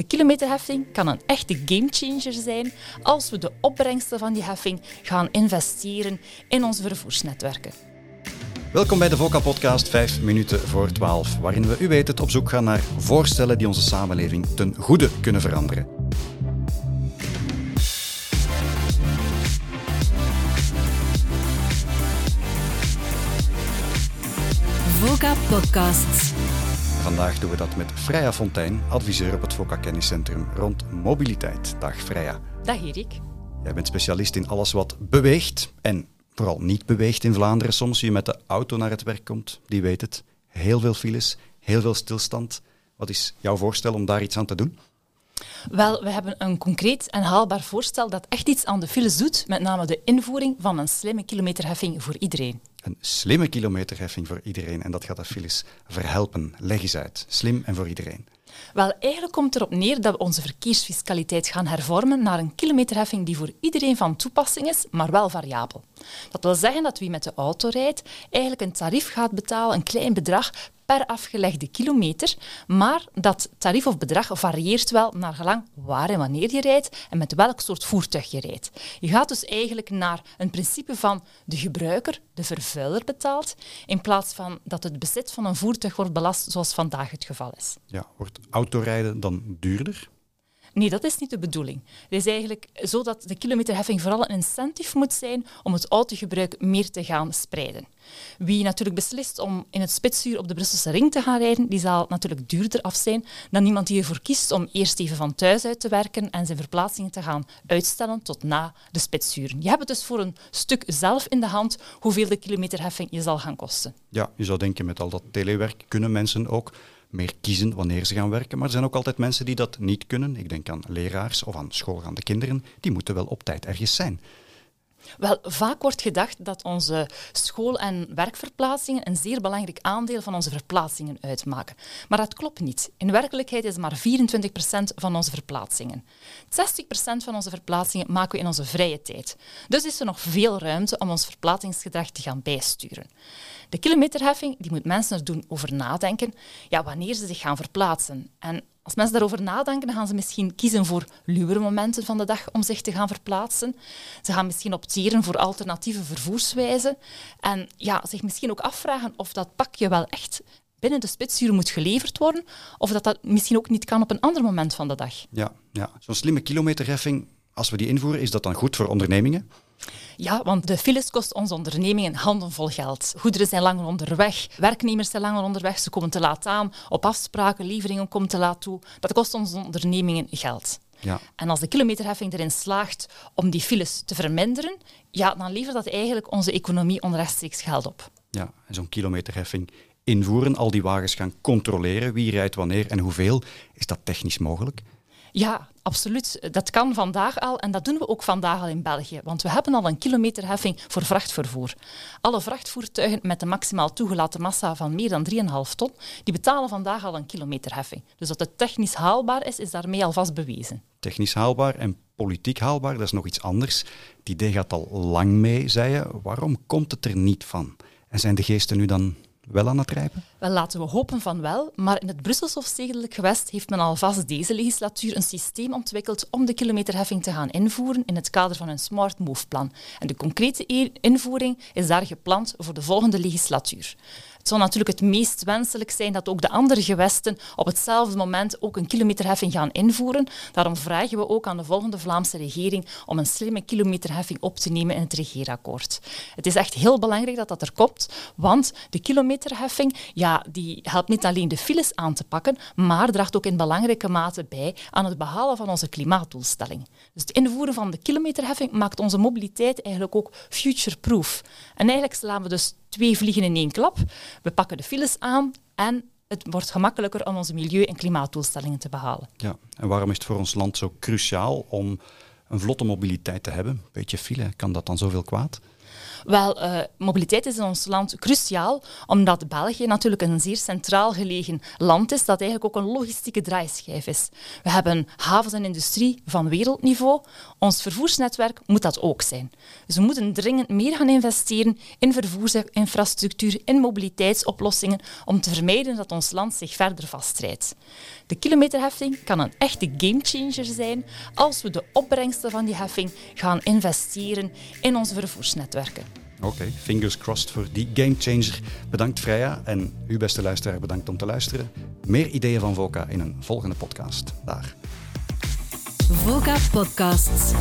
De kilometerheffing kan een echte gamechanger zijn als we de opbrengsten van die heffing gaan investeren in onze vervoersnetwerken. Welkom bij de VOCA-podcast 5 minuten voor 12, waarin we u weet het op zoek gaan naar voorstellen die onze samenleving ten goede kunnen veranderen. VOCA Podcasts. Vandaag doen we dat met Freya Fontijn, adviseur op het VOCA Kenniscentrum rond mobiliteit. Dag Freya. Dag Erik. Jij bent specialist in alles wat beweegt en vooral niet beweegt in Vlaanderen. Soms je met de auto naar het werk komt, die weet het. Heel veel files, heel veel stilstand. Wat is jouw voorstel om daar iets aan te doen? Wel, we hebben een concreet en haalbaar voorstel dat echt iets aan de files doet, met name de invoering van een slimme kilometerheffing voor iedereen. Een slimme kilometerheffing voor iedereen en dat gaat de files verhelpen. Leg eens uit. Slim en voor iedereen. Wel, eigenlijk komt erop neer dat we onze verkeersfiscaliteit gaan hervormen naar een kilometerheffing die voor iedereen van toepassing is, maar wel variabel. Dat wil zeggen dat wie met de auto rijdt eigenlijk een tarief gaat betalen, een klein bedrag per afgelegde kilometer, maar dat tarief of bedrag varieert wel naar gelang waar en wanneer je rijdt en met welk soort voertuig je rijdt. Je gaat dus eigenlijk naar een principe van de gebruiker, de vervuiler betaalt, in plaats van dat het bezit van een voertuig wordt belast zoals vandaag het geval is. Ja, wordt autorijden dan duurder? Nee, dat is niet de bedoeling. Het is eigenlijk zo dat de kilometerheffing vooral een incentive moet zijn om het autogebruik meer te gaan spreiden. Wie natuurlijk beslist om in het spitsuur op de Brusselse ring te gaan rijden, die zal natuurlijk duurder af zijn dan iemand die ervoor kiest om eerst even van thuis uit te werken en zijn verplaatsingen te gaan uitstellen tot na de spitsuren. Je hebt het dus voor een stuk zelf in de hand hoeveel de kilometerheffing je zal gaan kosten. Ja, je zou denken met al dat telewerk kunnen mensen ook meer kiezen wanneer ze gaan werken. Maar er zijn ook altijd mensen die dat niet kunnen. Ik denk aan leraars of aan schoolgaande kinderen. Die moeten wel op tijd ergens zijn. Wel, vaak wordt gedacht dat onze school- en werkverplaatsingen een zeer belangrijk aandeel van onze verplaatsingen uitmaken. Maar dat klopt niet. In werkelijkheid is het maar 24% van onze verplaatsingen. 60% van onze verplaatsingen maken we in onze vrije tijd. Dus is er nog veel ruimte om ons verplaatsingsgedrag te gaan bijsturen. De kilometerheffing die moet mensen er doen over nadenken ja, wanneer ze zich gaan verplaatsen. En als mensen daarover nadenken, gaan ze misschien kiezen voor luwere momenten van de dag om zich te gaan verplaatsen. Ze gaan misschien opteren voor alternatieve vervoerswijzen. En ja, zich misschien ook afvragen of dat pakje wel echt binnen de spitsuren moet geleverd worden, of dat dat misschien ook niet kan op een ander moment van de dag. Ja, ja. zo'n slimme kilometerheffing, als we die invoeren, is dat dan goed voor ondernemingen? Ja, want de files kosten onze ondernemingen handenvol geld. Goederen zijn langer onderweg, werknemers zijn langer onderweg, ze komen te laat aan, op afspraken, leveringen komen te laat toe. Dat kost onze ondernemingen geld. Ja. En als de kilometerheffing erin slaagt om die files te verminderen, ja, dan levert dat eigenlijk onze economie onrechtstreeks geld op. Ja, en zo'n kilometerheffing invoeren, al die wagens gaan controleren wie rijdt wanneer en hoeveel, is dat technisch mogelijk? Ja, absoluut. Dat kan vandaag al en dat doen we ook vandaag al in België. Want we hebben al een kilometerheffing voor vrachtvervoer. Alle vrachtvoertuigen met een maximaal toegelaten massa van meer dan 3,5 ton, die betalen vandaag al een kilometerheffing. Dus dat het technisch haalbaar is, is daarmee alvast bewezen. Technisch haalbaar en politiek haalbaar, dat is nog iets anders. Het idee gaat al lang mee, zei je. Waarom komt het er niet van? En zijn de geesten nu dan wel aan het rijpen? Wel, laten we hopen van wel. Maar in het Brussels of Stedelijk gewest heeft men alvast deze legislatuur een systeem ontwikkeld om de kilometerheffing te gaan invoeren in het kader van een Smart Move-plan. En de concrete invoering is daar gepland voor de volgende legislatuur. Het zou natuurlijk het meest wenselijk zijn dat ook de andere gewesten op hetzelfde moment ook een kilometerheffing gaan invoeren. Daarom vragen we ook aan de volgende Vlaamse regering om een slimme kilometerheffing op te nemen in het regeerakkoord. Het is echt heel belangrijk dat dat er komt, want de kilometerheffing ja, die helpt niet alleen de files aan te pakken, maar draagt ook in belangrijke mate bij aan het behalen van onze klimaatdoelstelling. Dus het invoeren van de kilometerheffing maakt onze mobiliteit eigenlijk ook future-proof. En eigenlijk slaan we dus twee vliegen in één klap. We pakken de files aan en het wordt gemakkelijker om onze milieu- en klimaatdoelstellingen te behalen. Ja, en waarom is het voor ons land zo cruciaal om een vlotte mobiliteit te hebben? Een beetje file, kan dat dan zoveel kwaad? Wel, uh, mobiliteit is in ons land cruciaal, omdat België natuurlijk een zeer centraal gelegen land is, dat eigenlijk ook een logistieke draaischijf is. We hebben havens en industrie van wereldniveau. Ons vervoersnetwerk moet dat ook zijn. Dus we moeten dringend meer gaan investeren in vervoersinfrastructuur, in mobiliteitsoplossingen, om te vermijden dat ons land zich verder vastrijdt. De kilometerheffing kan een echte gamechanger zijn als we de opbrengsten van die heffing gaan investeren in onze vervoersnetwerken. Oké, fingers crossed voor die gamechanger. Bedankt Freya en u beste luisteraar bedankt om te luisteren. Meer ideeën van VOCA in een volgende podcast. Daar. VOCA Podcasts.